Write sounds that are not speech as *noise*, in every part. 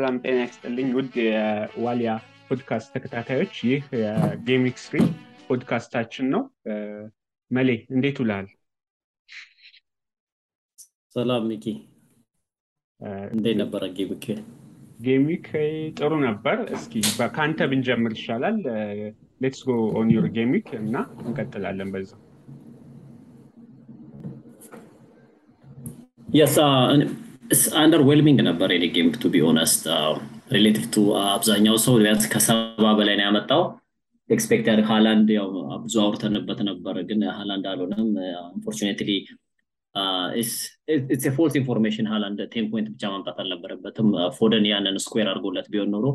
ሰላም ጤና ይስጥልኝ ውድ የዋሊያ ፖድካስት ተከታታዮች፣ ይህ የ Gameweek three ፖድካስታችን ነው። መሌ እንዴት ውለሃል? ሰላም ሚኪ፣ እንዴት ነበረ gameweek? Gameweek ጥሩ ነበር። እስኪ ከአንተ ብንጀምር ይሻላል። Let's go on your gameweek እና እንቀጥላለን በዛ Yes underwhelming ነበር የኔ game to be honest relative to አብዛኛው ሰው ቢያንስ ከሰባ በላይ ነው ያመጣው. expect ያደርግ ሃላንድ ያው ብዙ አውርተንበት ነበር ግን ሃላንድ አልሆነም። Unfortunately it's false information ሃላንድ ten point ብቻ ማምጣት አልነበረበትም። ፎደን ያንን square አድርጎለት ቢሆን ኖሮ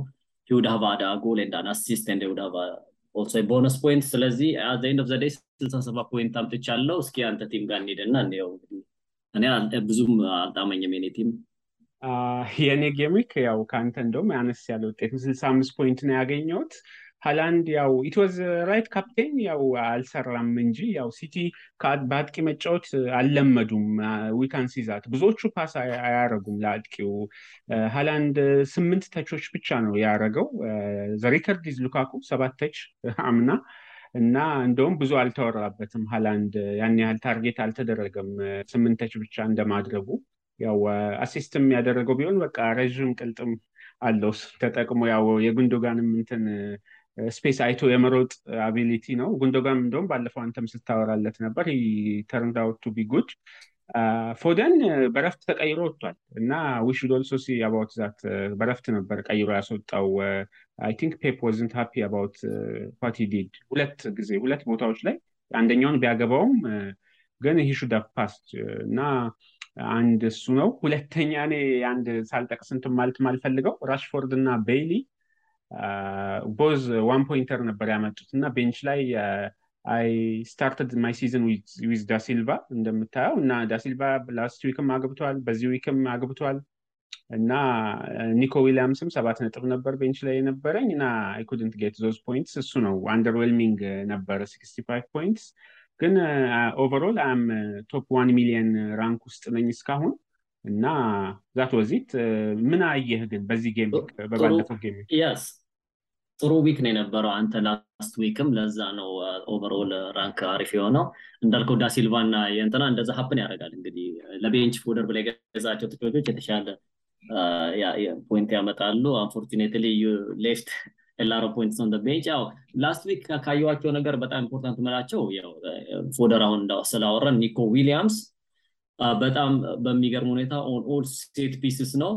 have had a goal assist and have also bonus point ስለዚህ at end of the day ስልሳ ሰባ point አምጥቻለሁ። እስኪ አንተ team ጋር እንሂድና እንየው እንግዲህ እኔ ብዙም አልጣመኝም የኔ team። የእኔ gameweek ያው ከአንተ እንደውም ያነስ ያለ ውጤት ስልሳ አምስት point ነው ያገኘሁት። ሃላንድ ያው it was right captain ያው አልሰራም እንጂ ያው ሲቲ በአጥቂ መጫወት አልለመዱም። we can see that ብዙዎቹ pass አያረጉም ለአጥቂው። ሃላንድ ስምንት touch ኦች ብቻ ነው ያረገው። the record is ሉካኩ ሰባት touch አምና እና እንደውም ብዙ አልተወራበትም። ሃላንድ ያን ያህል target አልተደረገም። ስምንት touch ብቻ እንደማድረጉ ያው assist ም ያደረገው ቢሆን በቃ ረዥም ቅልጥም አለው። ተጠቅሞ ያው የጉንዶጋንም እንትን space አይቶ የመሮጥ ability ነው። ጉንዶጋን እንደውም ባለፈው አንተም ስታወራለት ነበር። turned out ፎደን በረፍት ተቀይሮ ወጥቷል እና we should also see about that በረፍት ነበር ቀይሮ ያስወጣው I think ፔፕ wasn't happy about what did ሁለት ጊዜ ሁለት ቦታዎች ላይ አንደኛውን ቢያገባውም ግን he should passed እና አንድ እሱ ነው። ሁለተኛ እኔ አንድ ሳልጠቅስ እንትን ማለት ማልፈልገው ራሽፎርድ እና ቤይሊ both one pointer ነበር ያመጡት እና bench ላይ I started my season with ዳሲልቫ እንደምታየው እና ዳሲልቫ last week ም አግብቷል በዚህ week ም አግብቷል እና ኒኮ ዊሊያምስም ሰባት ነጥብ ነበር bench ላይ የነበረኝ እና I couldn't get those points እሱ ነው underwhelming ነበረ sixty five points ግን overall I'm top one million rank ውስጥ ነኝ እስካሁን እና that was it ምን አየህ ግን በዚህ game በባለፈው game ጥሩ week ነው የነበረው አንተ last week ም ለዛ ነው overall rank አሪፍ የሆነው። እንዳልከው ዳሲልቫ እና የእንትና እንደዛ happen ያደርጋል እንግዲህ ለ bench fodder ብላ የገዛቸው ተጫዋቾች የተሻለ point ያመጣሉ። Unfortunately left a lot of points on bench ያው last week ካየዋቸው ነገር በጣም important ምላቸው fodder አሁን ስላወረን ኒኮ ዊሊያምስ በጣም በሚገርም ሁኔታ on all set pieces ነው።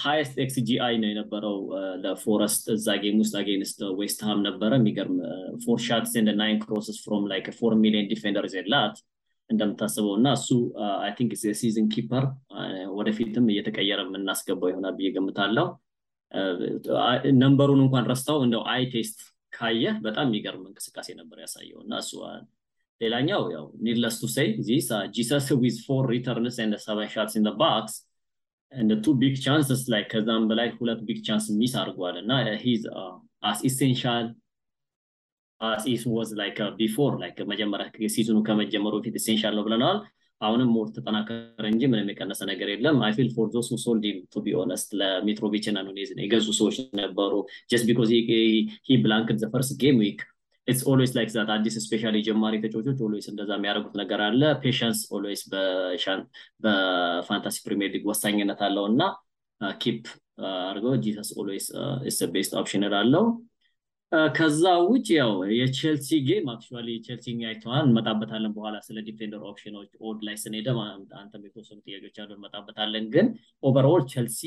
Highest xGI ነው የነበረው። ለፎረስት እዛ game ውስጥ against ዌስትሃም ነበረ። የሚገርም four shots and nine crosses from like four million defender የላት እንደምታስበው እና እሱ I think የ season keeper ወደፊትም እየተቀየረ የምናስገባው ይሆናል ብዬ ገምታለው ነንበሩን እንኳን ረስታው እንደው eye test ካየ በጣም የሚገርም እንቅስቃሴ ነበር ያሳየው እና እሱ ሌላኛው ያው needless to say this ጂሰስ with four returns and seven shots in box እንደ two big chances ላይ ከዛም በላይ ሁለት big chance miss አድርጓል እና he's as essential It was like before like መጀመሪያ season ኑ ከመጀመሩ በፊት essential ነው ብለናል። አሁንም more ተጠናከረ እንጂ ምንም የቀነሰ ነገር የለም። I feel for those sold to be honest ለሚትሮቪች እና ኑኔዝ የገዙ ሰዎች ነበሩ። just because he blanked the first game week it's always like that አዲስ especially ጀማሪ ተጫዋቾች always እንደዛ የሚያደርጉት ነገር አለ። patience always በ fantasy ፕሪሚየር ሊግ ወሳኝነት አለው እና keep አድርገው ጂሰስ always is best option አለው ከዛ ውጭ ያው የቼልሲ game actually ቼልሲ አይተዋል። እንመጣበታለን በኋላ ስለ defender option ኖች odd ላይ ስንሄደ አንተም የተወሰኑ ጥያቄዎች አሉ እንመጣበታለን። ግን overall ቼልሲ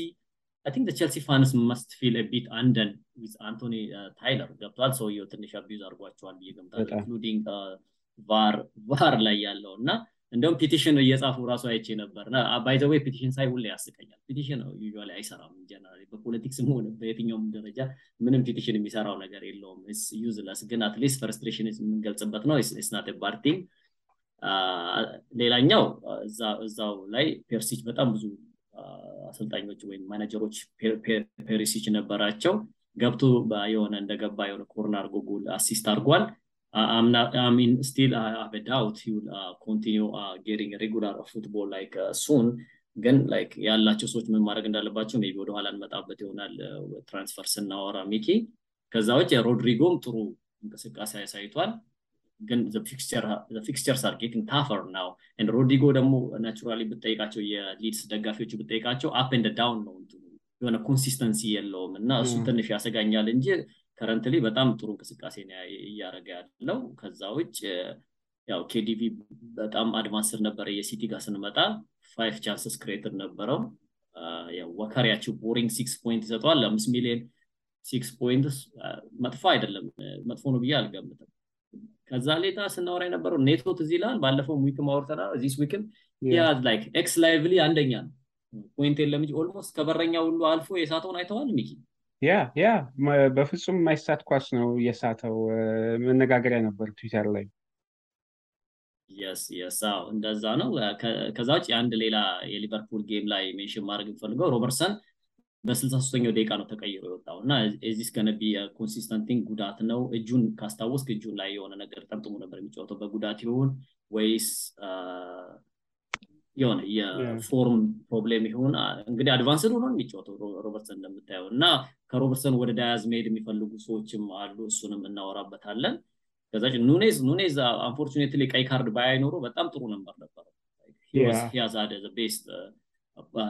I think ቼልሲ fans must feel bit undone with አንቶኒ ቴይለር ገብቷል። ሰውየው ትንሽ abuse አድርጓቸዋል ብዬ ገምታለሁ including VAR ላይ ያለው እና እንደውም petition እየጻፉ ራሱ አይቼ ነበር። by the way petition ሳይ ሁሌ ያስቀኛል። petition usually አይሰራም generally በ politics ም ሆነ በየትኛውም ደረጃ ምንም petition የሚሰራው ነገር የለውም። useless ግን at least frustration የምንገልጽበት ነው። ስናት ባርቲንግ ሌላኛው እዛው ላይ ፔርሲች በጣም ብዙ አሰልጣኞች ወይም ማኔጀሮች ፔሪሲች ነበራቸው። ገብቶ የሆነ እንደገባ የሆነ corner አድርጎ ጎል assist አድርጓል I'm not. I mean, still, I have a doubt he will uh, continue uh, getting regular football like uh, soon. ግን like ያላቸው ሰዎች ምን ማድረግ እንዳለባቸው ቢ ወደኋላ እንመጣበት ይሆናል transfer ስናወራ ሚኪ። ከዛ ውጭ ሮድሪጎም ጥሩ እንቅስቃሴ አሳይቷል። ግን fixtures are getting tougher now ሮድሪጎ ደግሞ naturally ብጠይቃቸው የሊድስ ደጋፊዎች ብጠይቃቸው up and down ነው የሆነ consistency የለውም እና እሱ ትንሽ ያሰጋኛል እንጂ currently በጣም ጥሩ እንቅስቃሴ እያደረገ ያለው። ከዛ ውጭ ያው ኬዲቢ በጣም advanced ነበረ። የሲቲ ጋር ስንመጣ five chances created ነበረው። ዎከር ያው boring six point ይሰጠዋል። አምስት ሚሊዮን six point መጥፎ አይደለም። መጥፎ ነው ብዬ አልገምትም። ከዛ ሌታ ስናወራ የነበረው ኔቶ ትዝ ይላል። ባለፈው week ም አውርተናል this week ም like ኤክስ lively አንደኛ ነው። point የለም እንጂ almost ከበረኛ ሁሉ አልፎ የሳተውን አይተዋል ሚኪ yeah yeah በፍጹም የማይሳት ኳስ ነው የሳተው። መነጋገሪያ ነበር ትዊተር ላይ። yes እንደዛ ነው። ከዛ ውጭ አንድ ሌላ የሊቨርፑል game ላይ mention ማድረግ የምፈልገው ሮበርትሰን በስልሳ ሶስተኛው ደቂቃ ነው ተቀይሮ የወጣው እና is it gonna be consistent thing ጉዳት ነው? እጁን ካስታወስክ እጁን ላይ የሆነ ነገር ጠምጥሞ ነበር የሚጫወተው። በጉዳት ይሆን ወይስ የሆነ የ form problem ይሁን እንግዲህ advanced ሆኖ የሚጫወተው ሮበርትሰን እንደምታየው እና ከሮበርትሰን ወደ ዳያዝ መሄድ የሚፈልጉ ሰዎችም አሉ እሱንም እናወራበታለን። ከዛ ኑኔዝ ኑኔዝ unfortunately ቀይ ካርድ ባያይ ኖሮ በጣም ጥሩ ነበር ነበረው he has the best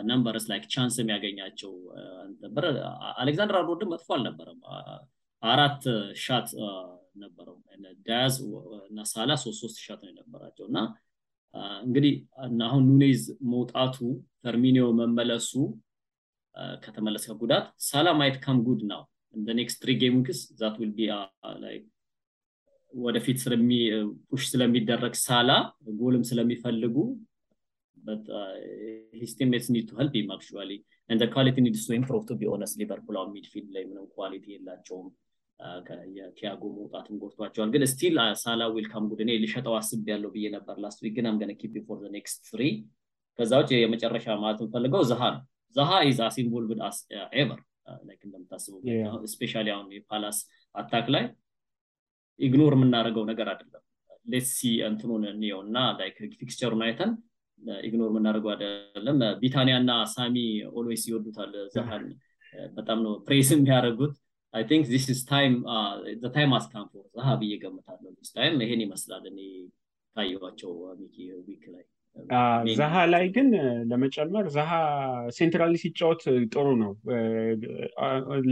numbers like chance የሚያገኛቸው ነበር አሌክዛንደር አርኖልድም መጥፎ አልነበረም። አራት shot ነበረው። ዳያዝ እና ሳላ ሶስት ሶስት shot ነው የነበራቸው እና እንግዲህ አሁን ኑኔዝ መውጣቱ ፈርሚኒዮ መመለሱ ከተመለሰ ጉዳት ሳላ ማየት come good ነው in the next three weeks that will be ወደፊት push ስለሚደረግ ሳላ ጎልም ስለሚፈልጉ to help him actually and the quality needs to improve to be honest ሊቨርፑል midfield ላይ ምንም quality የላቸውም የቲያጎ መውጣትም ጎድቷቸዋል። ግን still ሳላ will come good እኔ ልሸጠው አስብ ያለው ብዬ ነበር last week ግን I'm gonna keep for next three ከዛ ውጭ የመጨረሻ ማለት የምፈልገው ዘሃ ነው። ዘሃ is as involved as ever እንደምታስበው especially አሁን የፓላስ attack ላይ ignore የምናደርገው ነገር አይደለም። let's see እንትኑን እንየው እና like fixture ኡን አይተን ignore የምናደርገው አይደለም። ቢታኒያ እና ሳሚ always ይወዱታል ዘሃን በጣም ነው praise የሚያደርጉት I think this is time the time come for ዘሃ ብዬ ገምታለሁ this time ይሄን ይመስላል እኔ ካየኋቸው ሚኪ week ላይ ዛሃ ላይ ግን ለመጨመር ዛሃ centrally ሲጫወት ጥሩ ነው.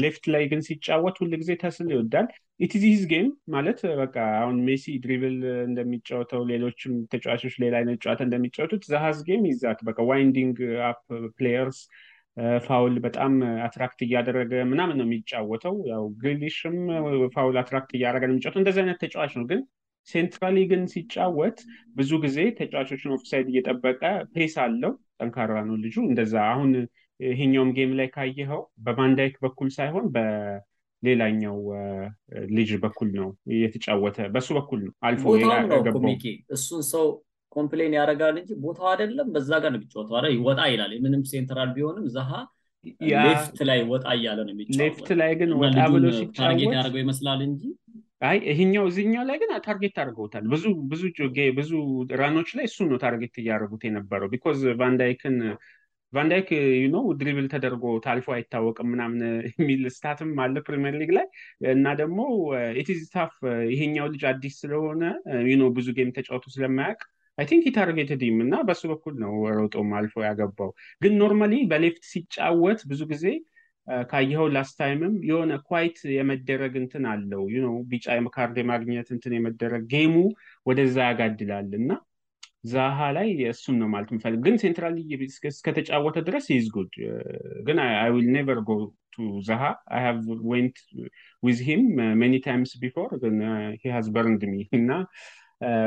left ላይ ግን ሲጫወት ሁል ጊዜ tussle ይወዳል። it's his game ማለት በቃ አሁን ሜሲ dribble እንደሚጫወተው ሌሎችም ተጫዋቾች ሌላ አይነት ጨዋታ እንደሚጫወቱት ዛሃ's game is that በቃ winding up players foul በጣም attract እያደረገ ምናምን ነው የሚጫወተው። ያው ግሪሊሽም foul attract እያደረገ ነው የሚጫወተው። እንደዚህ አይነት ተጫዋች ነው። ግን centrally ግን ሲጫወት ብዙ ጊዜ ተጫዋቾችን ኦፍሳይድ እየጠበቀ pace አለው። ጠንካራ ነው ልጁ። እንደዛ አሁን ይሄኛውም game ላይ ካየኸው በማንዳይክ በኩል ሳይሆን በሌላኛው ልጅ በኩል ነው እየተጫወተ በሱ በኩል ነው አልፎ እሱን ሰው complain ያደርጋል እንጂ ቦታው አይደለም። በዛ ጋር ነው የሚጫወተው። አይደል ይወጣ ይላል። ምንም central ቢሆንም ዛሃ left ላይ ወጣ እያለ ነው left ላይ ግን ወጣ ብሎ target ያደርገው ይመስላል እንጂ አይ ይሄኛው እዚህኛው ላይ ግን target አድርገውታል። ብዙ ብዙ ብዙ run ኖች ላይ እሱ ነው target እያደረጉት የነበረው because ቫንዳይክን ቫንዳይክ you know dribble ተደርጎ ታልፎ አይታወቅም ምናምን የሚል stat ም አለ ፕሪሚየር ሊግ ላይ። እና ደግሞ it's tough ይሄኛው ልጅ አዲስ ስለሆነ you know ብዙ game ተጫውቶ ስለማያውቅ I think targeted ም እና በሱ በኩል ነው ሮጦም አልፎ ያገባው። ግን normally በ left ሲጫወት ብዙ ጊዜ ካየኸው last time ም የሆነ quiet የመደረግ እንትን አለው። የቢጫ ካርድ የማግኘት እንትን የመደረግ game ኡ ወደዛ ያጋድላል እና ዛሃ ላይ እሱን ነው ማለት ምፈልግ ግን central እስከተጫወተ ድረስ is good ግን I will never go to ዛሃ። I have went with him many times before ግን he has burned me እና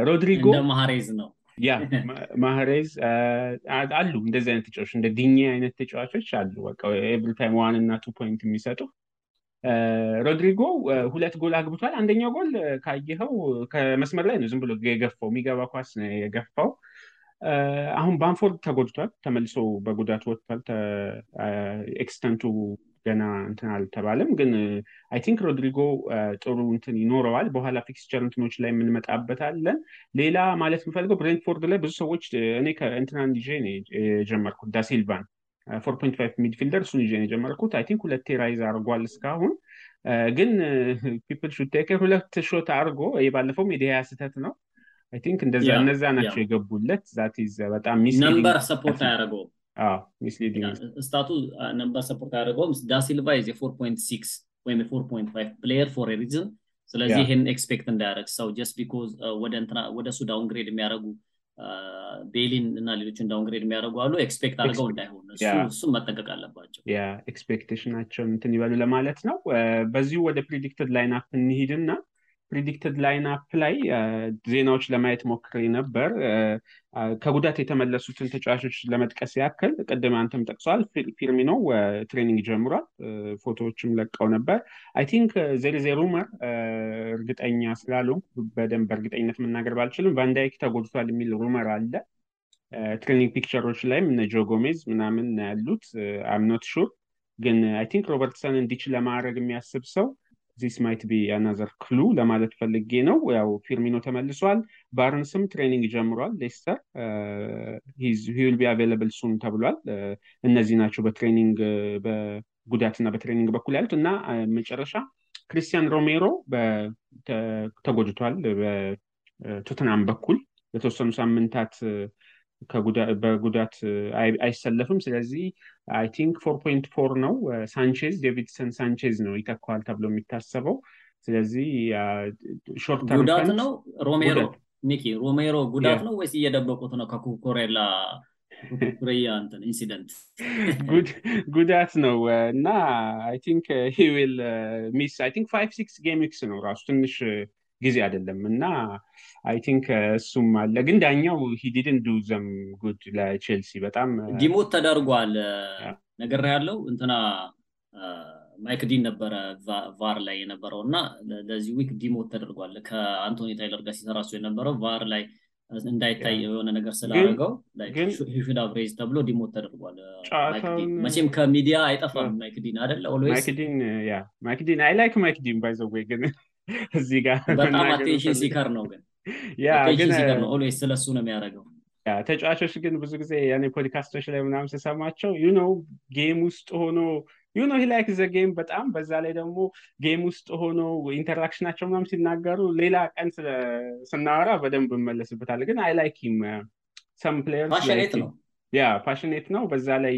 ሮድሪጎ ማህሬዝ ነው yeah *laughs* ማህሬዝ አሉ እንደዚህ አይነት ተጫዋቾች እንደ ዲኜ አይነት ተጫዋቾች አሉ። በቃ every time one እና two point የሚሰጡ። ሮድሪጎ ሁለት ጎል አግብቷል። አንደኛው ጎል ካየኸው ከመስመር ላይ ነው ዝም ብሎ የገፋው የሚገባ ኳስ ነው የገፋው። አሁን ባንፎርድ ተጎድቷል። ተመልሶ በጉዳት ወጥቷል። extent ኡ ገና እንትን አልተባለም። ግን I think ሮድሪጎ ጥሩ እንትን ይኖረዋል። በኋላ fixture እንትኖች ላይ እንመጣበታለን። ሌላ ማለት የምፈልገው ብሬንትፎርድ ላይ ብዙ ሰዎች እኔ ከእንትናን ይዤ ነው የጀመርኩት ዳሲልቫን four point five midfielder እሱን ይዤ ነው የጀመርኩት። I think ሁለቴ rise አድርጓል እስካሁን ግን people should take ሁለት shot አድርጎ ባለፈውም የዲያ ስህተት ነው። I think እንደዛ እነዛ ናቸው የገቡለት። that በጣም number support አያደርገውም። misleading stat ኡ number support አያደርገውም። ዳሲልቫ is የ four point six ወይም የ four point five player for reason። ስለዚህ ይህን expect እንዳያደርግ ሰው just because ወደ እሱ downgrade የሚያደርጉ ቤሊን እና ሌሎችን downgrade የሚያደርጉ አሉ። expect አድርገው እንዳይሆን እሱም መጠንቀቅ አለባቸው። ያ expectation ኣቸውን እንትን ይበሉ ለማለት ነው። በዚሁ ወደ predicted lineup እንሂድና predicted lineup ላይ ዜናዎች ለማየት ሞክሬ ነበር። ከጉዳት የተመለሱትን ተጫዋቾች ለመጥቀስ ያክል ቅድም አንተም ጠቅሰዋል። ፊርሚኖ training ጀምሯል። ፎቶዎችም ለቀው ነበር። I think there are rumor እርግጠኛ ስላልሆንኩ በደንብ በእርግጠኝነት መናገር ባልችልም ቫንዳይክ ተጎድቷል የሚል rumor አለ። training picture ኦች ላይም እነ ጆ ጎሜዝ ምናምን ያሉት I'm not sure ግን I think ሮበርትሰን እንዲችል ለማድረግ የሚያስብ ሰው this might be another clue ለማለት ፈልጌ ነው። ያው ፊርሚኖ ተመልሷል። ባርንስም training ጀምሯል። ሌስተር will be available soon ተብሏል። እነዚህ ናቸው በ training በጉዳትና በ training በኩል ያሉት እና መጨረሻ ክሪስቲያን ሮሜሮ ተጎድቷል በቶትናም በኩል ለተወሰኑ ሳምንታት በጉዳት አይሰለፍም። ስለዚህ I think four point four ነው። ሳንቼዝ ዴቪድሰን ሳንቼዝ ነው ይተካዋል ተብሎ የሚታሰበው። ስለዚህ short ጉዳት ነው ሮሜሮ ሚኪ ሮሜሮ ጉዳት ነው ወይስ እየደበቁት ነው ከኩኩሬላ *laughs* ኩኩሬያ እንትን incident ጉዳት ነው እና I think he will miss I think five six game weeks ነው ራሱ ትንሽ ጊዜ አይደለም እና I think እሱም አለ። ግን ዳኛው he didn't do them good ለቼልሲ በጣም demote ተደርጓል። ነገር ያለው እንትና ማይክ ዲን ነበረ VAR ላይ የነበረው እና ለዚህ week demote ተደርጓል። ከአንቶኒ ታይለር ጋር ሲሰራ እሱ የነበረው VAR ላይ እንዳይታይ የሆነ ነገር ስላደረገው should አብሬዝ ተብሎ demote ተደርጓል። መቼም ከሚዲያ አይጠፋም ማይክ ዲን አደለ ማይክ ዲን I like ማይክ ዲን by the way ግን እዚህ ጋር በጣም attention seeker ነው ግን። seeker ነው always ስለሱ ነው የሚያደርገው። ተጫዋቾች ግን ብዙ ጊዜ ያኔ ፖድካስቶች ላይ ምናምን ስሰማቸው you know game ውስጥ ሆኖ you know like the game በጣም በዛ ላይ ደግሞ game ውስጥ ሆኖ interaction ኣቸው ምናምን ሲናገሩ ሌላ ቀን ስናወራ በደንብ እመለስበታል ግን I like him some players ነው? yeah passionate ነው። በዛ ላይ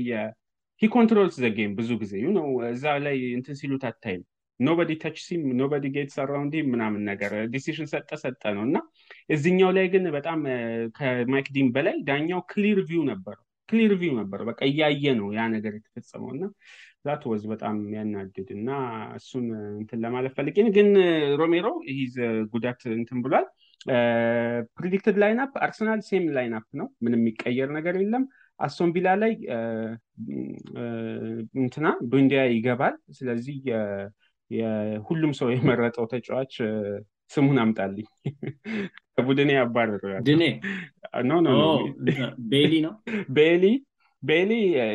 he controls the game ብዙ ጊዜ you know እዛ ላይ እንትን ሲሉት at time nobody touches him nobody gets around ምናምን ነገር decision ሰጠ ሰጠ ነው። እና እዚኛው ላይ ግን በጣም ከማይክ ዲን በላይ ዳኛው clear view ነበረው clear view ነበረው በቃ እያየ ነው ያ ነገር የተፈጸመው። እና that was በጣም ያናድድ እና እሱን እንትን ለማለት ፈልጌ ግን ሮሜሮ his ጉዳት እንትን ብሏል። predicted lineup አርሰናል same lineup ነው። ምንም የሚቀየር ነገር የለም። አስቶን ቪላ ላይ እንትና ቡንዲያ ይገባል። ስለዚህ የሁሉም ሰው የመረጠው ተጫዋች ስሙን አምጣልኝ። *laughs* ከቡድኔ ያባረሩ ድኔ no no ቤሊ ነው? ቤሊ ቤሊ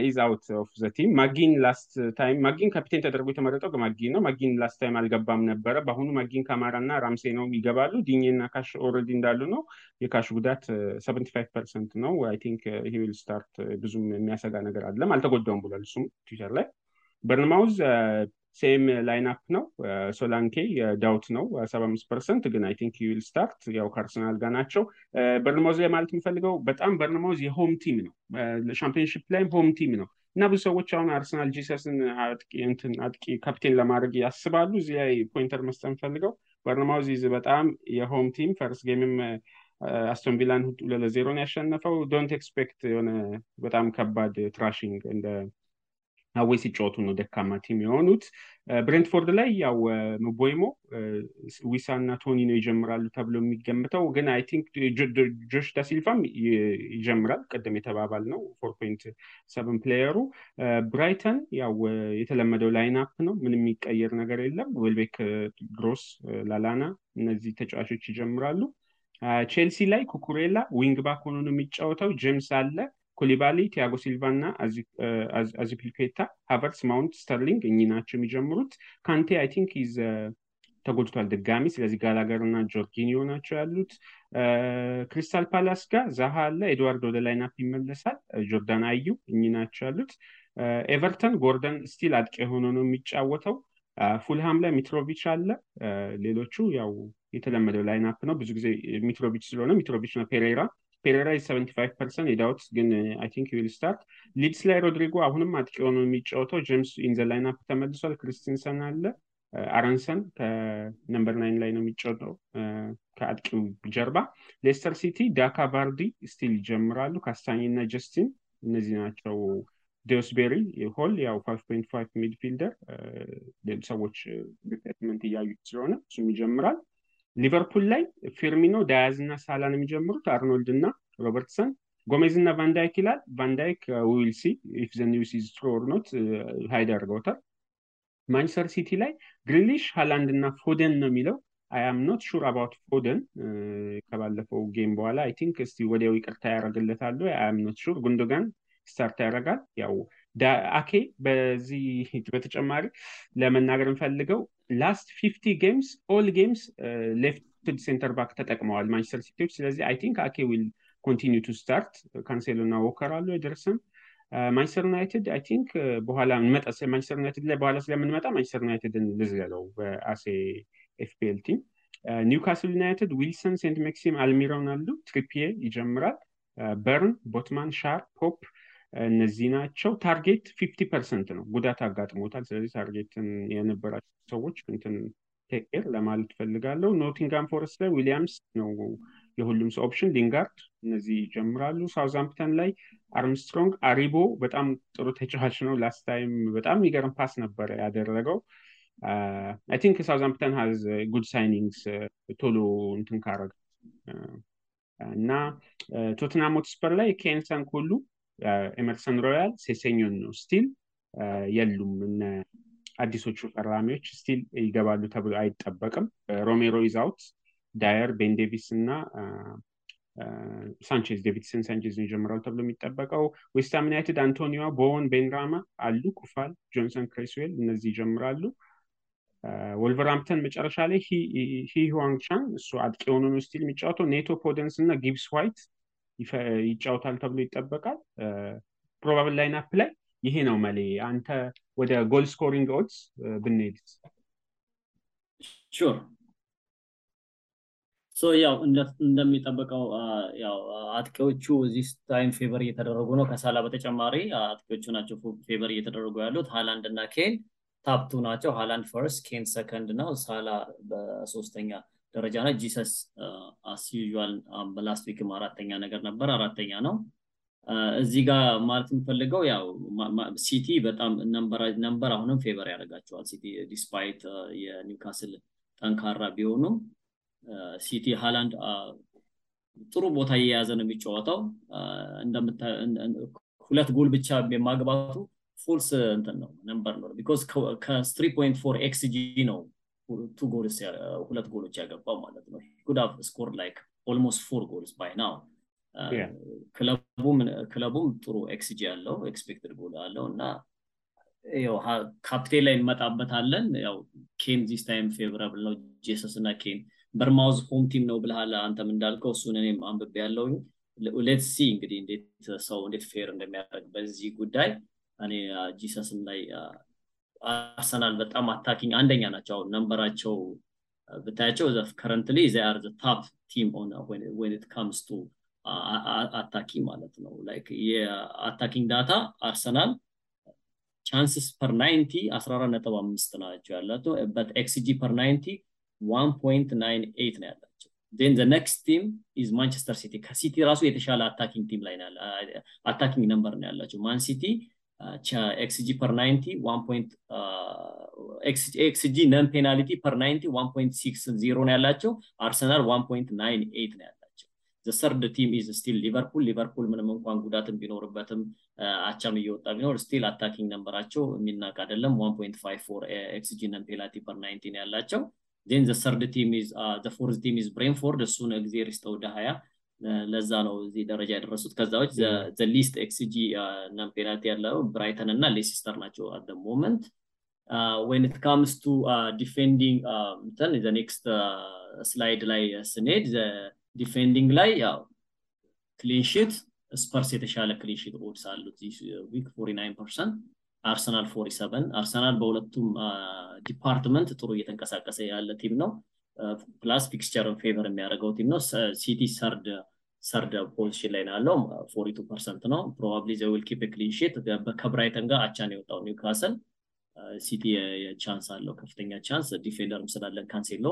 is out of the team ማጊን last time ማጊን ካፒቴን ተደርጎ የተመረጠው ማጊን ነው። ማጊን last time አልገባም ነበረ። በአሁኑ ማጊን ካማራ እና ራምሴ ነው ይገባሉ። ዲኜ እና ካሽ already እንዳሉ ነው። የካሽ ጉዳት seventy five percent ነው። I think he will start ብዙም የሚያሰጋ ነገር የለም አልተጎዳሁም ብሏል እሱም ትዊተር ላይ። በርንማውዝ same lineup ነው። ሶላንኬ ዳውት ነው። ሰባ አምስት percent ግን I think will start ያው ከአርሰናል ጋር ናቸው። በርንማውዝ ላይ ማለት የምፈልገው በጣም በርንማውዝ የ home team ነው። Championship ላይም home team ነው። እና ብዙ ሰዎች አሁን አርሰናል ጂሰስን አጥቂ ካፕቴን ለማድረግ ያስባሉ። እዚህ ላይ pointer መስጠት የምፈልገው በርንማውዝ is በጣም የ home team first game ም አስቶን ቪላን ሁለት ለዜሮን ያሸነፈው። don't expect የሆነ በጣም ከባድ thrashing እንደ አዌ ሲጫወቱ ነው ደካማ team የሆኑት። ብሬንትፎርድ ላይ ያው ምቦይሞ ዊሳ እና ቶኒ ነው ይጀምራሉ ተብሎ የሚገምተው ግን I think ጆሽ ዳሲልቫም ይጀምራል። ቅድም የተባባልነው four point player ኡ። ብራይተን ያው የተለመደው lineup ነው። ምንም የሚቀየር ነገር የለም። ዌልቤክ ግሮስ ላላና እነዚህ ተጫዋቾች ይጀምራሉ። ቼልሲ ላይ ኩኩሬላ wing back ሆኖ ነው የሚጫወተው። ጄምስ አለ ኩሊባሊ፣ ቲያጎ ሲልቫ እና አዚፒልኬታ፣ ሃቨርስ፣ ማውንት፣ ስተርሊንግ እኚህ ናቸው የሚጀምሩት። ካንቴ I think is ተጎድቷል ድጋሚ። ስለዚህ ጋላገር እና ጆርጊኒዮ ናቸው ያሉት። ክሪስታል ፓላስ ጋር ዛሃ አለ፣ ኤድዋርድ ወደ lineup ይመለሳል፣ ጆርዳን አዩ እኚህ ናቸው ያሉት። ኤቨርተን ጎርደን still አጥቂ ሆኖ ነው የሚጫወተው። ፉልሃም ላይ ሚትሮቪች አለ። ሌሎቹ ያው የተለመደው lineup ነው። ብዙ ጊዜ ሚትሮቪች ስለሆነ ሚትሮቪች ነው። ፔሬራ ፔሬራ seventy five percent የ doubt ግን I think will start። ሊድስ ላይ ሮድሪጎ አሁንም አጥቂ ሆኖ የሚጫወተው። ጄምስ in the lineup ተመልሷል። ክሪስቲንሰን አለ። አረንሰን ከ number nine ላይ ነው የሚጫወተው ከአጥቂው ጀርባ። ሌስተር ሲቲ ዳካ ቫርዲ still ይጀምራሉ። ካስታኝ እና ጀስቲን እነዚህ ናቸው። ዴውስቤሪ ሆል ያው five point midfielder ሰዎች replacement እያዩት ስለሆነ እሱም ይጀምራል። ሊቨርፑል ላይ ፊርሚኖ፣ ዳያዝ እና ሳላ ነው የሚጀምሩት። አርኖልድ እና ሮበርትሰን፣ ጎሜዝ እና ቫንዳይክ ይላል። ቫንዳይክ we'll see if the news is true not hide አድርገውታል። ማንቸስተር ሲቲ ላይ ግሪሊሽ፣ ሃላንድ እና ፎደን ነው የሚለው። I am not sure about ፎደን ከባለፈው game በኋላ I think እስቲ ወዲያው ይቅርታ ያደርግለታሉ። I am not sure ጉንዶጋን start ያደርጋል። ያው አኬ በዚህ በተጨማሪ ለመናገር እንፈልገው last fifty games all games left center back ተጠቅመዋል ማንቸስተር ሲቲዎች። ስለዚህ I think አኬ will continue to start። ካንሴሎ እና ዎከር አሉ አይደርስም። ማንቸስተር ዩናይትድ I think በኋላ እንመጣ ማንቸስተር ዩናይትድ ላይ በኋላ ስለምንመጣ ማንቸስተር ዩናይትድን ልዝለለው በራሴ FPL team። ኒውካስል ዩናይትድ ዊልሰን፣ ሴንት ሜክሲም፣ አልሚሮን አሉ። ትሪፒዬ ይጀምራል። በርን፣ ቦትማን፣ ሻር፣ ፖፕ እነዚህ ናቸው። ታርጌት fifty percent ነው። ጉዳት አጋጥሞታል። ስለዚህ ታርጌትን የነበራቸው ሰዎች እንትን take care ለማለት ፈልጋለሁ። ኖቲንጋም ፎረስት ላይ ዊሊያምስ ነው የሁሉም ሰው option። ሊንጋርድ እነዚህ ይጀምራሉ። ሳውዝሃምፕተን ላይ አርምስትሮንግ፣ አሪቦ በጣም ጥሩ ተጫዋች ነው። last time በጣም የሚገርም pass ነበረ ያደረገው። I think ሳውዝሃምፕተን has good signings ቶሎ እንትን ካረግ እና ቶትናም ሆትስፐር ላይ ኬን ሰን ኩሉ ኤመርሰን ሮያል ሴሴኞን ነው still የሉም። እነ አዲሶቹ ፈራሚዎች still ይገባሉ ተብሎ አይጠበቅም። ሮሜሮ is out፣ ዳየር፣ ቤን ዴቪስ እና ሳንቼዝ ዴቪድሰን ሳንቼዝ ይጀምራሉ ተብሎ የሚጠበቀው። ዌስትሃም ዩናይትድ አንቶኒዮ ቦወን፣ ቤንራማ አሉ። ኩፋል፣ ጆንሰን፣ ክሬስዌል እነዚህ ይጀምራሉ። ወልቨርሃምፕተን መጨረሻ ላይ ሂ ሁዋንግ ቻን እሱ አጥቂ ሆኖ ነው still የሚጫወተው። ኔቶ ፖደንስ እና ጊብስ ዋይት ይጫወታል ተብሎ ይጠበቃል። probable lineup ላይ ይሄ ነው መሌ። አንተ ወደ goal scoring odds ብንሄድ sure so ያው እንደሚጠበቀው ያው አጥቂዎቹ this time favor እየተደረጉ ነው። ከሳላ በተጨማሪ አጥቂዎቹ ናቸው favor እየተደረጉ ያሉት ሃላንድ እና ኬን top two ናቸው። ሃላንድ first፣ ኬን ሰከንድ ነው። ሳላ በሶስተኛ ደረጃ ነው። ጂሰስ as usual በ last week ም አራተኛ ነገር ነበር፣ አራተኛ ነው። እዚህ ጋር ማለት የምፈልገው ያው ሲቲ በጣም number አሁንም favor ያደርጋቸዋል። ሲቲ despite የኒውካስል ጠንካራ ቢሆኑም ሲቲ ሃላንድ ጥሩ ቦታ እየያዘ ነው የሚጫወተው። ሁለት ጎል ብቻ የማግባቱ false እንትን ነው number ነው because ከ three point four xG ነው two goals ሁለት ጎሎች ያገባው ማለት ነው። could have scored like almost four goals by now። ክለቡም ጥሩ xG ያለው expected goal አለው እና ካፕቴን ላይ እንመጣበታለን። ያው ኬን this time favorable ነው። ጄሰስ እና ኬን ቦርንማውዝ home team ነው ብልሃል አንተም እንዳልከው እሱን እኔም አንብቤ ያለውኝ let's see እንግዲህ እንዴት ሰው እንዴት fare እንደሚያደርግ በዚህ ጉዳይ እኔ ጂሰስም ላይ አርሰናል በጣም attacking አንደኛ ናቸው። number ኣቸው ብታያቸው currently they are top team when it comes to attacking ማለት ነው። የ attacking data አርሰናል chances per ninety አስራ አራት ነጥብ አምስት ናቸው ያላቸው but xG per ninety one point nine eight ነው ያላቸው። the next team is ማንቸስተር ሲቲ ከሲቲ ራሱ የተሻለ attacking team ላይ attacking number ነው ያላቸው ማን ሲቲ xG per ninety xG non penalty per ninety one point six zero ነው ያላቸው። አርሰናል one point nine eight ነው ያላቸው። third team is still ሊቨርፑል። ሊቨርፑል ምንም እንኳን ጉዳትም ቢኖርበትም አቻም እየወጣ ቢኖር still attacking number ኣቸው የሚናቅ አይደለም። one point five four xG non penalty per ninety ነው ያላቸው። then third team is fourth team is ብሬንፎርድ እሱን ጊዜ ሪስተው ወደ ሀያ ለዛ ነው እዚህ ደረጃ የደረሱት። ከዛዎች least xG እና ፔናልቲ ያለው ብራይተን እና ሌስተር ናቸው at moment when it comes to defending እንትን next slide ላይ ስንሄድ defending ላይ ያው clean sheet ስፐርስ የተሻለ clean sheet odds አሉት week 49 percent አርሰናል 47 አርሰናል በሁለቱም department ጥሩ እየተንቀሳቀሰ ያለ team ነው. plus fixture ን favor የሚያደርገው team ነው. ሲቲ third third position ላይ ነው ያለው። forty percent ነው። probably they will keep clean sheet ከብራይተን ጋር አቻን የወጣው ኒውካስል። ሲቲ chance አለው ከፍተኛ chance። defender ም ስላለን ካንሴሎ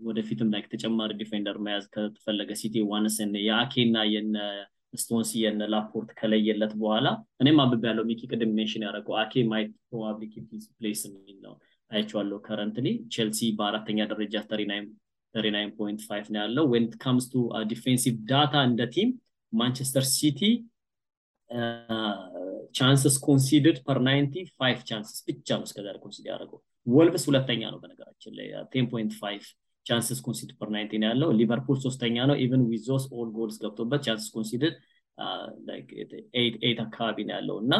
ወደፊትም ላይ ተጨማሪ defender መያዝ ከተፈለገ ሲቲ ዋንስን የአኬ እና የነ ስቶንስ የነ ላፖርት ከለየለት በኋላ እኔም አንብቤ ያለው ሚኪ ቅድም mention ያደረገው አኬ might probably keep place የሚል ነው አይቼዋለሁ currently ቼልሲ በአራተኛ ደረጃ 39.5 ነው ያለው when comes to defensive data እንደ team ማንቸስተር ሲቲ chances conceded per 95 chances ብቻ ነው እስከዛሬ concede ያደረገው ወልቭስ ሁለተኛ ነው በነገራችን ላይ 10.5 chances concede per 90 ነው ያለው ሊቨርፑል ሶስተኛ ነው even with all goals ገብቶበት chances concede eight አካባቢ ነው ያለው እና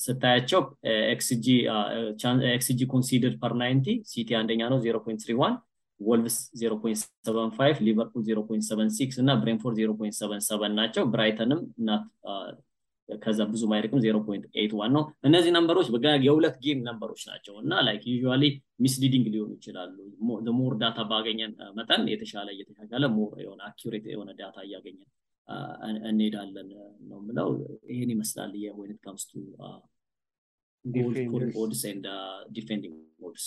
ስታያቸው xG concede per 90 ሲቲ አንደኛ ነው 0.31 ወልቭስ 0.75 ሊቨርፑል 0.76 እና ብሬንፎርድ 0.77 ናቸው። ብራይተንም እንትን ከዛ ብዙ ማይርቅም 0.81 ነው። እነዚህ number ኦች የሁለት game number ኦች ናቸው እና like usually misleading ሊሆኑ ይችላሉ። more data ባገኘን መጠን የተሻለ እየተሻሻለ more የሆነ accurate የሆነ data እያገኘን እንሄዳለን ነው ምለው ይህን ይመስላል የ when it comes to odds and defending odds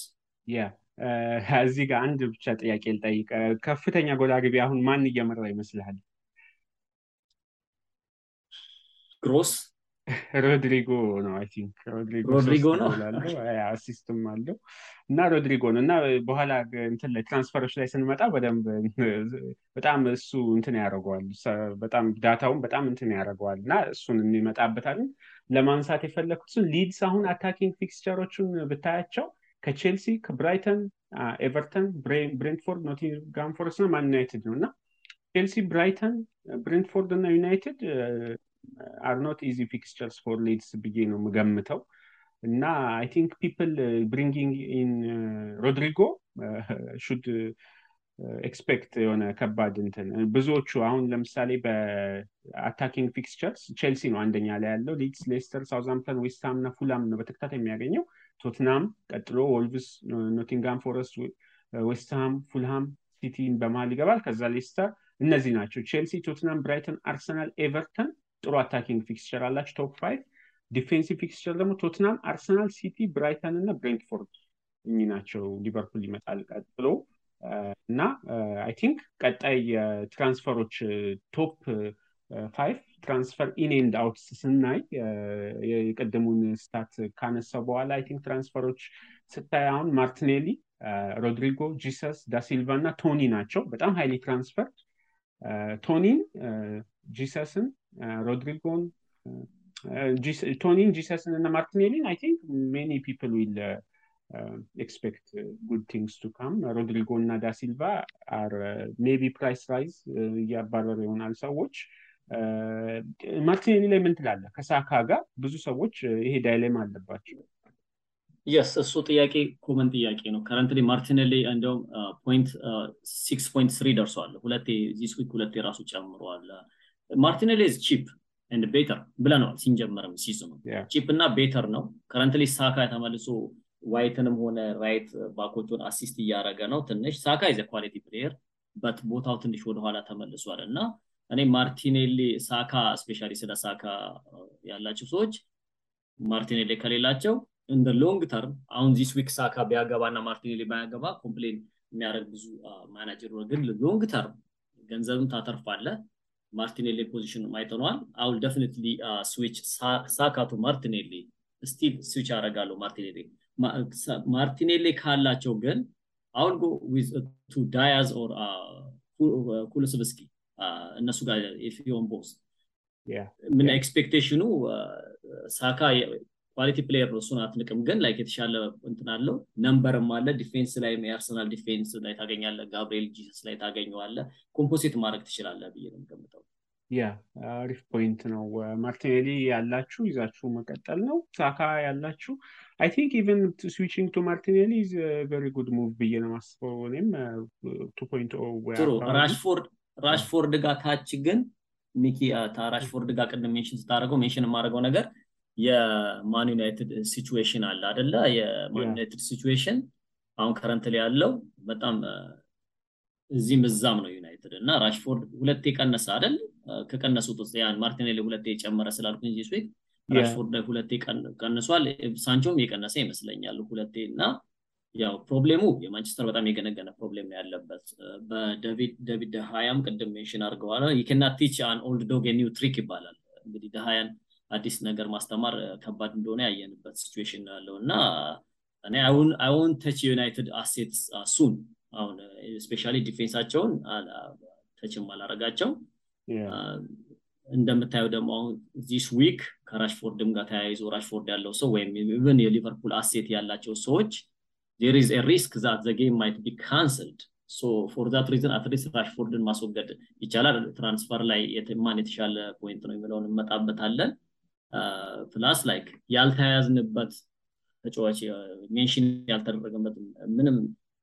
እዚህ ጋር አንድ ብቻ ጥያቄ ልጠይቅ። ከፍተኛ ጎል አግቢ አሁን ማን እየመራ ይመስልሃል? ግሮስ? ሮድሪጎ ነው I think። ሮድሪጎ ነው? assist ም አለው እና ሮድሪጎ ነው። እና በኋላ እንትን ላይ transfer ኦች ላይ ስንመጣ በደንብ በጣም እሱ እንትን ያደርገዋል። በጣም data ውን በጣም እንትን ያደርገዋል። እና እሱን እንመጣበታለን ለማንሳት የፈለግኩትን ሊድስ አሁን attacking fixture ኦቹን ብታያቸው ከቼልሲ ከብራይተን ኤቨርተን ብሬንትፎርድ ኖቲንጋም ፎረስት እና ማን ዩናይትድ ነው እና ቼልሲ ብራይተን ብሬንትፎርድ እና ዩናይትድ are not easy fixtures for ሊድስ ብዬ ነው የምገምተው እና I think people bringing in ሮድሪጎ should expect የሆነ ከባድ እንትን ብዙዎቹ አሁን ለምሳሌ በ attacking fixtures ቼልሲ ነው አንደኛ ላይ ያለው ሊድስ ሌስተር ሳውዝሃምፕተን ዌስትሃም እና ፉልሃም ነው በተከታታይ የሚያገኘው ቶትናም ቀጥሎ ወልቭስ ኖቲንጋም ፎረስት ዌስትሃም ፉልሃም ሲቲን በመሀል ይገባል። ከዛ ሌስተር እነዚህ ናቸው። ቼልሲ ቶትናም ብራይተን አርሰናል ኤቨርተን ጥሩ attacking fixture አላቸው። top five defensive fixture ደግሞ ቶትናም አርሰናል ሲቲ ብራይተን እና ብሬንትፎርድ እኚህ ናቸው። ሊቨርፑል ይመጣል ቀጥሎ እና I think ቀጣይ የ transfer ኦች top five transfer in and out ስናይ የቀደሙን stat ካነሳ በኋላ I think transfer ኦች ስታይ አሁን ማርቲኔሊ ሮድሪጎ ጂሰስ ዳሲልቫ እና ቶኒ ናቸው። በጣም highly transfer ቶኒን ጂሰስን ሮድሪጎን ቶኒን ጂሰስን እና ማርቲኔሊን I think many people will expect good things to come ሮድሪጎ እና ዳሲልቫ are maybe price rise እያባረሩ ይሆናል ሰዎች ማርቲኔሊ ላይ ምን ትላለህ? ከሳካ ጋር ብዙ ሰዎች ይሄ dilemma አለባቸው። yes እሱ ጥያቄ common ጥያቄ ነው። currently ማርቲኔሊ እንደውም point six point three ደርሷል። ሁለቴ this week ሁለቴ ራሱ ጨምረዋል ማርቲኔሊ cheap and better ብለነዋል ሲንጀመርም ሲዝኑ cheap እና better ነው። currently ሳካ ተመልሶ ዋይትንም ሆነ right back ኦቹን assist እያደረገ ነው ትንሽ። ሳካ is a quality player but ቦታው ትንሽ ወደኋላ ተመልሷል እና እኔ ማርቲኔሊ ሳካ specially ስለ ሳካ ያላቸው ሰዎች ማርቲኔሊ ከሌላቸው እንደ long term አሁን this week ሳካ ቢያገባ እና ማርቲኔሊ ባያገባ complain የሚያደርግ ብዙ ማናጀር ግን long term ገንዘብም ታተርፋለ ማርቲኔሊ position አይተነዋል። I will definitely switch ሳካ to ማርቲኔሊ still switch ያደርጋለሁ ማርቲኔሊ። ማርቲኔሊ ካላቸው ግን አሁን ጎ ቱ ዳያዝ ኦር ኩልስብስኪ እነሱ ጋር የፊዮን ቦስ ምን ኤክስፔክቴሽኑ ሳካ ኳሊቲ ፕሌየር ነው እሱን አትንቅም። ግን ላይክ የተሻለ እንትን አለው። ነምበርም አለ ዲፌንስ ላይ የአርሰናል ዲፌንስ ላይ ታገኛለ ጋብሪኤል ጂሰስ ላይ ታገኘዋለ ኮምፖሲት ማድረግ ትችላለ ብዬ ነው የምገምተው። ያ አሪፍ ፖይንት ነው። ማርቲኔሊ ያላችሁ ይዛችሁ መቀጠል ነው። ሳካ ያላችሁ I think even switching to ማርቲኔሊ very good move ብዬ ነው ማስበው እኔም to point ራሽፎርድ ራሽፎርድ ጋር ታች ግን ሚኪ ራሽፎርድ ጋር ቅድም mention ስታደርገው mention የማደርገው ነገር የማን ዩናይትድ situation አለ አደለ የማን ዩናይትድ situation አሁን current ላይ ያለው በጣም እዚህም እዛም ነው ዩናይትድ እና ራሽፎርድ ሁለቴ ቀነሰ አይደል? ከቀነሱት ውስጥ ያን ማርቲኔሊ ሁለቴ የጨመረ ስላልኩኝ this week ራሽፎርድ ሁለቴ ቀንሷል። ሳንቾም የቀነሰ ይመስለኛል ሁለቴ እና ያው ፕሮብሌሙ የማንቸስተር በጣም የገነገነ problem ነው ያለበት። በዴቪድ ደሃያም ቅድም mention አድርገዋል። ይክና ቲች አን ኦልድ ዶግ ኒው ትሪክ ይባላል። እንግዲህ ደሃያን አዲስ ነገር ማስተማር ከባድ እንደሆነ ያየንበት situation ያለው እና እኔ I won't touch United assets soon አሁን specially ዲፌንሳቸውን touch ም አላረጋቸው እንደምታየው ደግሞ አሁን this week ከራሽፎርድም ጋር ተያይዞ ራሽፎርድ ያለው ሰው ወይም even የሊቨርፑል asset ያላቸው ሰዎች there is risk that the game might be cancelled so for that reason at least ራሽፎርድን ማስወገድ ይቻላል። transfer ላይ ማን የተሻለ point ነው የሚለውን እንመጣበታለን። plus like ያልተያያዝንበት ተጫዋች mention ያልተደረገበት ምንም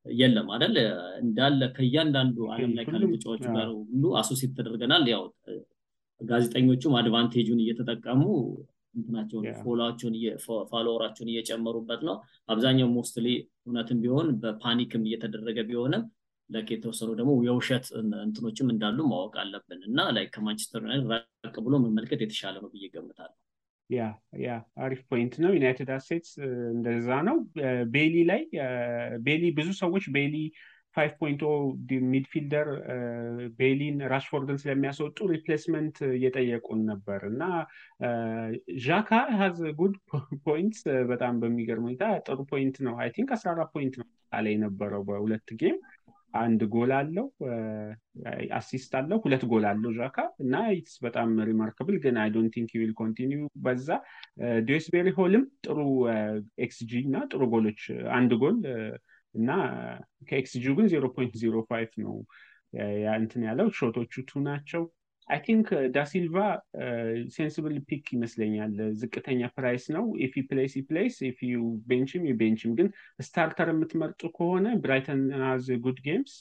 የለም አይደል? እንዳለ ከእያንዳንዱ አለም ላይ ካሉ ተጫዋቹ ጋር ሁሉ associate ተደርገናል። ያው ጋዜጠኞቹም አድቫንቴጁን እየተጠቀሙ እንትናቸውን ፎሎቸውን ፋሎወራቸውን እየጨመሩበት ነው። አብዛኛው mostly እውነትም ቢሆን በ panic ም እየተደረገ ቢሆንም like የተወሰኑ ደግሞ የውሸት እንትኖችም እንዳሉ ማወቅ አለብን እና ላይ ከማንቸስተር ዩናይትድ ራቅ ብሎ መመልከት የተሻለ ነው ብዬ ገምታለሁ yeah yeah አሪፍ point ነው። ዩናይትድ assets እንደዛ ነው። ቤይሊ ላይ ቤይሊ ብዙ ሰዎች ቤይሊ five point midfielder ቤይሊን ራሽፎርድን ስለሚያስወጡ replacement እየጠየቁን ነበር። እና ዣካ has good point በጣም በሚገርም ሁኔታ ጥሩ point ነው። I think አስራ አራት point ነው ላይ የነበረው በሁለት game። አንድ ጎል አለው assist አለው ሁለት ጎል አለው ዣካ እና ኢትስ በጣም ሪማርክብል ግን አይ ዶንት ቲንክ ዊል ኮንቲኒዩ በዛ። ዲስቤሪ ሆልም ጥሩ ኤክስጂ እና ጥሩ ጎሎች አንድ ጎል እና ከኤክስጂ ግን ዜሮ ፖይንት ዜሮ ፋይቭ ነው እንትን ያለው ሾቶቹ ቱ ናቸው። አይ ቲንክ ዳሲልቫ ሴንስብል ፒክ ይመስለኛል። ዝቅተኛ ፕራይስ ነው። ኢፊ ፕሌስ ፕሌስ ዩ ቤንችም ዩ ቤንችም ግን ስታርተር የምትመርጡ ከሆነ ብራይተን good games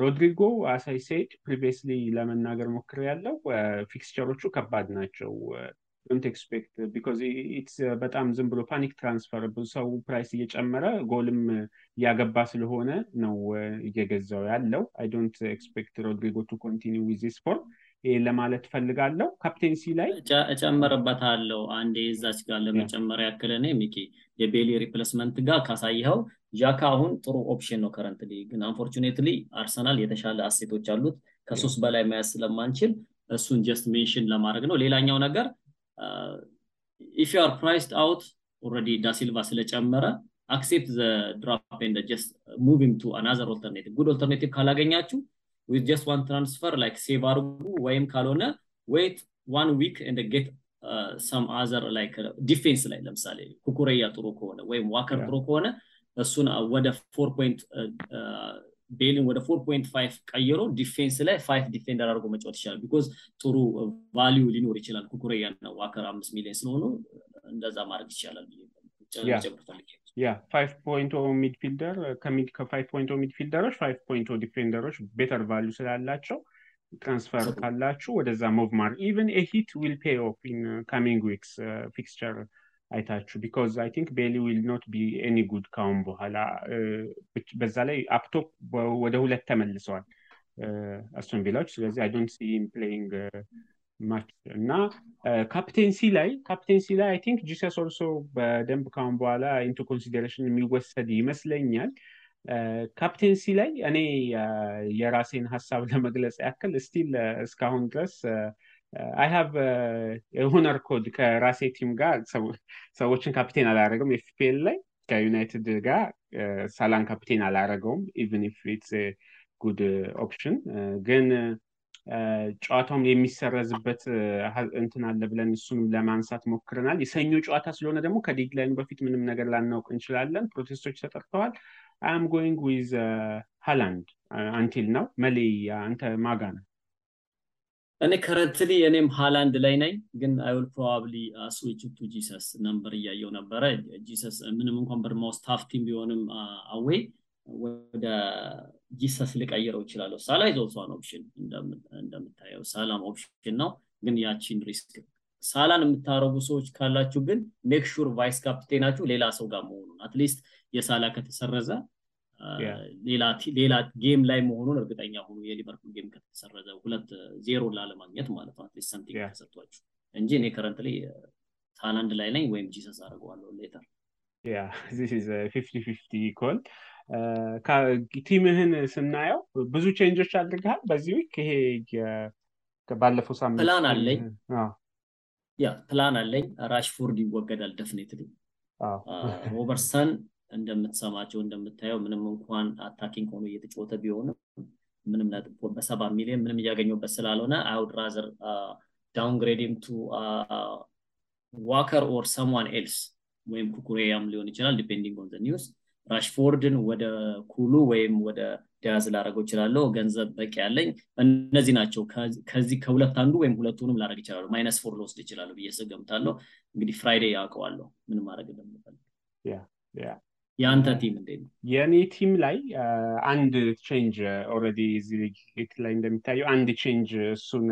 ሮድሪጎ as I said previously ለመናገር ሞክር ያለው ፊክስቸሮቹ ከባድ ናቸው don't expect because it's በጣም ዝም ብሎ panic transfer ሰው price እየጨመረ ጎልም እያገባ ስለሆነ ነው እየገዛው ያለው። I don't expect ሮድሪጎ to continue with sport ይህ ለማለት ፈልጋለሁ captaincy ላይ እጨምርበታለሁ አንዴ እዛች ጋር ለመጨመር ያክል እኔ ሚኪ የቤይሊ replacement ጋር ካሳይኸው ዣካ አሁን ጥሩ option ነው currently ግን unfortunately አርሰናል የተሻለ አሴቶች አሉት ከሶስት በላይ መያዝ ስለማንችል እሱን just mention ለማድረግ ነው። ሌላኛው ነገር if you are priced out already ዳሲልቫ ስለጨመረ accept the drop and just moving to another alternative good alternative ካላገኛችሁ with just one transfer like save አርጉ ወይም ካልሆነ wait one week and then get some other like defence ላይ ለምሳሌ ኩኩሬያ ጥሩ ከሆነ ወይም ዋከር ጥሩ ከሆነ እሱን ወደ four point ቤይሊን ወደ four point five ቀይሮ defence ላይ five defender አድርጎ መጫወት ይችላል because ጥሩ value ሊኖር ይችላል። ኩኩሬያ እና ዋከር አምስት ሚሊዮን ስለሆኑ እንደዛ ማድረግ ይቻላል yeah five point midfielder ከ five point ሚድፊልደሮች five point ዲፌንደሮች better value ስላላቸው transfer ካላችሁ ወደዛ move ማር even a hit will pay off in coming weeks fixture አይታችሁ? because I think ቤይሊ will not be any good ካሁን በኋላ በዛ ላይ up top ወደ ሁለት ተመልሰዋል አስቶን ቪላዎች ስለዚህ I don't see playing much እና captaincy ላይ captaincy ላይ I think ጂሰስ also በደንብ ካሁን በኋላ into consideration የሚወሰድ ይመስለኛል። ካፕቴንሲ ላይ እኔ የራሴን ሀሳብ ለመግለጽ ያክል ስቲል እስካሁን ድረስ አይ ሃቭ የሆነር ኮድ ከራሴ ቲም ጋር ሰዎችን ካፕቴን አላረገም ኤፍፒኤል ላይ ከዩናይትድ ጋር ሳላን ካፕቴን አላረገውም ኢቨን ኢፍ ኢትስ ጉድ ኦፕሽን ግን ጨዋታውም የሚሰረዝበት እንትን አለ ብለን እሱንም ለማንሳት ሞክረናል። የሰኞ ጨዋታ ስለሆነ ደግሞ ከዴድላይኑ በፊት ምንም ነገር ላናውቅ እንችላለን። ፕሮቴስቶች ተጠርተዋል። I'm going with ሃላንድ until ነው። መሌ አንተ ማጋ ነው? እኔ currently እኔም ሃላንድ ላይ ነኝ፣ ግን I will probably switch to ጂሰስ number እያየው ነበረ። ጂሰስ ምንም እንኳን በርንማውዝ tough team ቢሆንም away ወደ ጂሰስ ልቀይረው ይችላለሁ። ሳላ an option እንደምታየው ሳላም option ነው፣ ግን ያቺን risk ሳላን የምታረጉ ሰዎች ካላችሁ ግን make sure vice ካፕቴናችሁ ሌላ ሰው ጋር መሆኑን at least የሳላ ከተሰረዘ ሌላ game ላይ መሆኑን እርግጠኛ ሆኑ። የሊቨርፑል game ከተሰረዘ ሁለት ዜሮ ላለማግኘት ማለት ነው። at least something ተሰጥቷችሁ እንጂ እኔ currently ሃላንድ ላይ ነኝ ወይም ጂሰስ አድርገዋለሁ later yeah fifty fifty call team ህን ስናየው ብዙ ቼንጆች አድርገሃል በዚህ week። ይሄ ባለፈው ሳምንት ፕላን አለኝ ያ ፕላን አለኝ። ራሽፎርድ ይወገዳል definitely። ሮበርትሰን እንደምትሰማቸው እንደምታየው ምንም እንኳን attacking ሆኖ እየተጫወተ ቢሆንም ምንም በሰባ ሚሊዮን ምንም እያገኘበት ስላልሆነ I would rather downgrading to ዋከር or someone else ወይም ኩኩሬያም ሊሆን ይችላል depending on news ራሽፎርድን ወደ ኩሉ ወይም ወደ ዲያዝ ላደርገው እችላለሁ። ገንዘብ በቂ ያለኝ እነዚህ ናቸው። ከዚህ ከሁለት አንዱ ወይም ሁለቱንም ላደርግ እችላለሁ። minus four ልወስድ እችላለሁ ብዬ እገምታለሁ። እንግዲህ Friday አውቀዋለሁ ምን ማድረግ እንደምፈልግ። የአንተ ቲም እንዴት ነው? የእኔ team ላይ አንድ change already እዚህ ላይ እንደሚታየው አንድ change እሱን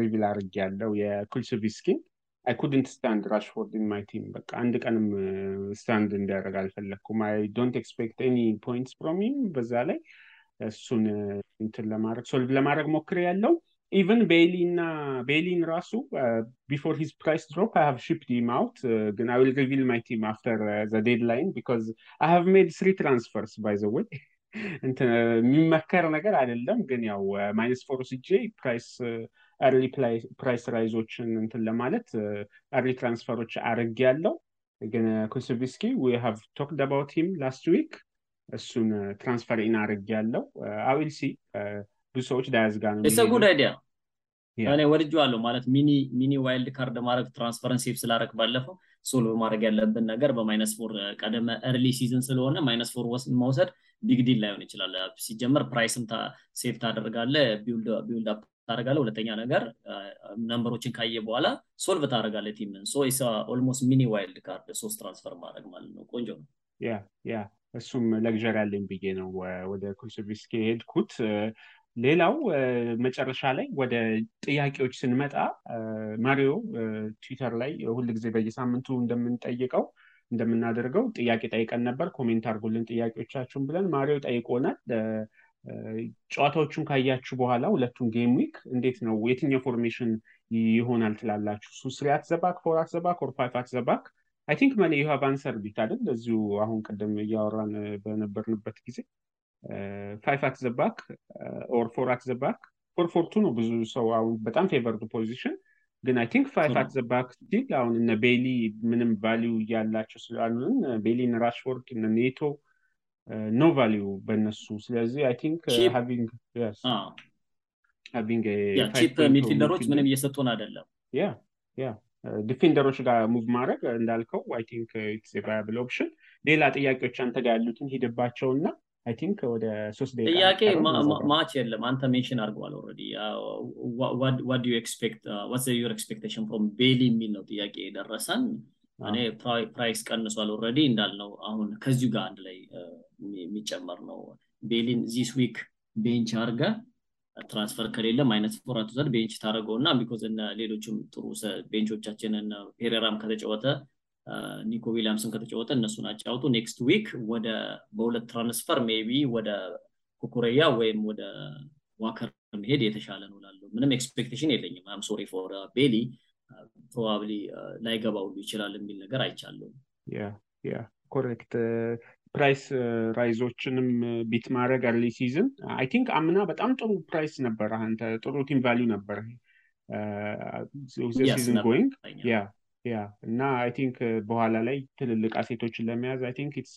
reveal አድርግ ያለው የኩልስቪስኪን I couldn't stand ራሽፎርድ in my team በቃ አንድ ቀንም stand እንዲያደርግ አልፈለግኩም። I don't expect any points from him በዛ ላይ እሱን እንትን ለማድረግ solve ለማድረግ ሞክሬ ያለው even ቤሊ እና ቤሊን ራሱ before his price drop I have shipped him out ግን I will reveal my team after the deadline because I have made three transfers by the way የሚመከር ነገር አይደለም፣ ግን ያው minus four ወስጄ price early price rise ኦችን እንትን ለማለት early transfer ኦች አርጌያለው ግን ኩልስቪስኪ we have talked about him last week እሱን transfer in አርጌያለው I will see ብዙ ሰዎች ዲያዝ ጋር ነው good idea እኔ ወድጄዋለሁ ማለት ሚኒ ሚኒ ዋይልድ ካርድ ማድረግ transfer ኤን save ስላረግ ባለፈው solve ማድረግ ያለብን ነገር በ minus four ቀደመ early season ስለሆነ minus four መውሰድ big deal ላይሆን ይችላል። ሲጀመር price ም save ታደርጋለህ፣ build up ታደርጋለህ። ሁለተኛ ነገር number ኦችን ካየህ በኋላ solve ታደርጋለህ team ን። almost mini wild card ሶስት transfer ማድረግ ማለት ነው። ቆንጆ ነው። ya ya እሱም ለግዠር ያለኝ ብዬ ነው ወደ ኩልስቪስኪ የሄድኩት። ሌላው መጨረሻ ላይ ወደ ጥያቄዎች ስንመጣ ማሪዮ ትዊተር ላይ ሁልጊዜ በየሳምንቱ እንደምንጠይቀው እንደምናደርገው ጥያቄ ጠይቀን ነበር። comment አድርጉልን ጥያቄዎቻችሁን ብለን ማሪዮ ጠይቆናል። ጨዋታዎቹን ካያችሁ በኋላ ሁለቱን gameweek እንዴት ነው የትኛው formation ይሆናል ትላላችሁ? so three at the back፣ four at the back፣ or five at the back? I think መሌ you answer bit? እዚሁ አሁን ቅድም እያወራን በነበርንበት ጊዜ five at the back or four at the back four four two ነው ብዙ ሰው አሁን በጣም favored position ግን I think five at the back still አሁን እነ ቤሊ ምንም value እያላቸው ስላሉን ቤሊን ራሽፎርድ እነ ኔቶ no value በእነሱ. ስለዚህ I think having having cheap midfielder ኦች ምንም እየሰጡን አይደለም. ya ya defender ኦች ጋር move ማድረግ እንዳልከው I think it's viable option ሌላ ጥያቄዎች አንተ ጋር ያሉትን ሂድባቸው እና I think ወደ ሶስት ደቂቃ ጥያቄ much የለም። አንተ mention አድርገሃል already what you expect what's your expectation from ቤሊ የሚል ነው ጥያቄ የደረሰን። እኔ price ቀንሷል already እንዳልነው አሁን ከዚሁ ጋር አንድ ላይ የሚጨመር ነው። ቤሊን this week bench አርገህ transfer ከሌለህ minus four አት ዘድ bench ታደርገው እና because ሌሎችም ጥሩ bench ኦቻችንን ፔሬራም ከተጫወተ ኒኮ ዊሊያምስን ከተጫወተ እነሱን አጫውቱ። next week ወደ በሁለት transfer maybe ወደ ኩኩሬያ ወይም ወደ ዋከር መሄድ የተሻለ ነው ላለው ምንም expectation የለኝም። I'm sorry for ቤሊ። probably ላይገባ ሁሉ ይችላል የሚል ነገር አይቻለሁ። correct። price rise ኦችንም beat ማድረግ early season I think አምና በጣም ጥሩ price ነበር። አንተ ጥሩ team value ነበር። season going ya ya እና I think በኋላ ላይ ትልልቅ asset ኦችን ለመያዝ I think it's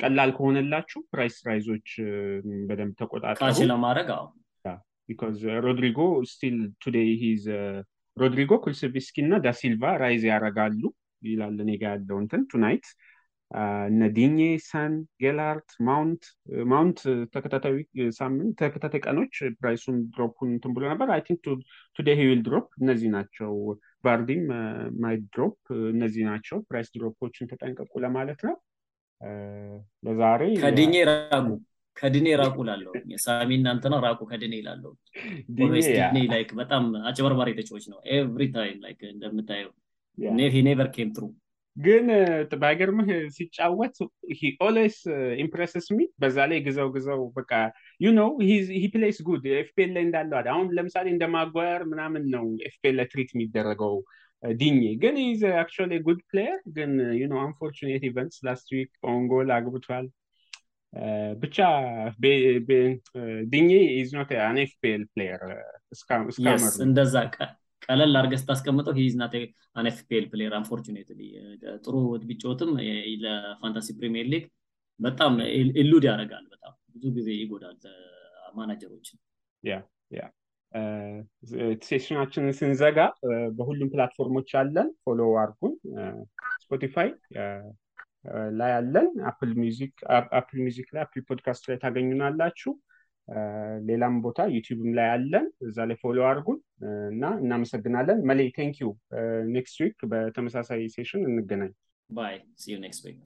ቀላል ከሆነላችሁ price rise ኦች በደንብ ተቆጣጠሩ። ለማድረግ because ሮድሪጎ still today his ሮድሪጎ ኩልስቪስኪ እና ዳሲልቫ rise ያደርጋሉ ይላል እኔ ጋ ያለው እንትን tonight። እነ ዲኜ ሰን ጌላርት ማውንት ማውንት ተከታታይ ሳምንት ተከታታይ ቀኖች price ኡን drop ኡን እንትን ብሎ ነበር። I think today he will drop እነዚህ ናቸው ቫርዲም might drop እነዚህ ናቸው። price drop ኦችን ተጠንቀቁ ለማለት ነው። ለዛሬ ከዲኜ ራቁ ከድኔ ራቁ ላለው ሳሚ እናንተ ነው ራቁ ከድኔ ላለው ድኔ ላይክ በጣም አጭበርባሪ ተጫዋች ነው። every time like እንደምታየው never came true ግን ባይገርምህ ሲጫወት always impresses me በዛ ላይ ግዘው ግዘው በቃ you know he plays good FPL ላይ እንዳለው አሁን ለምሳሌ እንደ ማጓየር ምናምን ነው FPL ላይ treat የሚደረገው ዲኜ። ግን is actually good player ግን you know unfortunate events last week own goal አግብቷል። ብቻ ዲኜ is not an FPL player እንደዛ ቀለል አድርገህ ስታስቀምጠው he's not an FPL ጥሩ ቢጫወትም ለ Fantasy Premier League በጣም elude ያደርጋል በጣም ብዙ ጊዜ ይጎዳል ማናጀሮችን። session ኣችንን ስንዘጋ በሁሉም platform ኦች አለን። follow አርጉን Spotify ላይ አለን። Apple Music ላይ Apple Podcast ላይ ታገኙናላችሁ ሌላም ቦታ YouTube ም ላይ አለን። እዛ ላይ follow አድርጉን። እና እናመሰግናለን። መሌ thank you next week በተመሳሳይ session እንገናኝ። bye። see you next week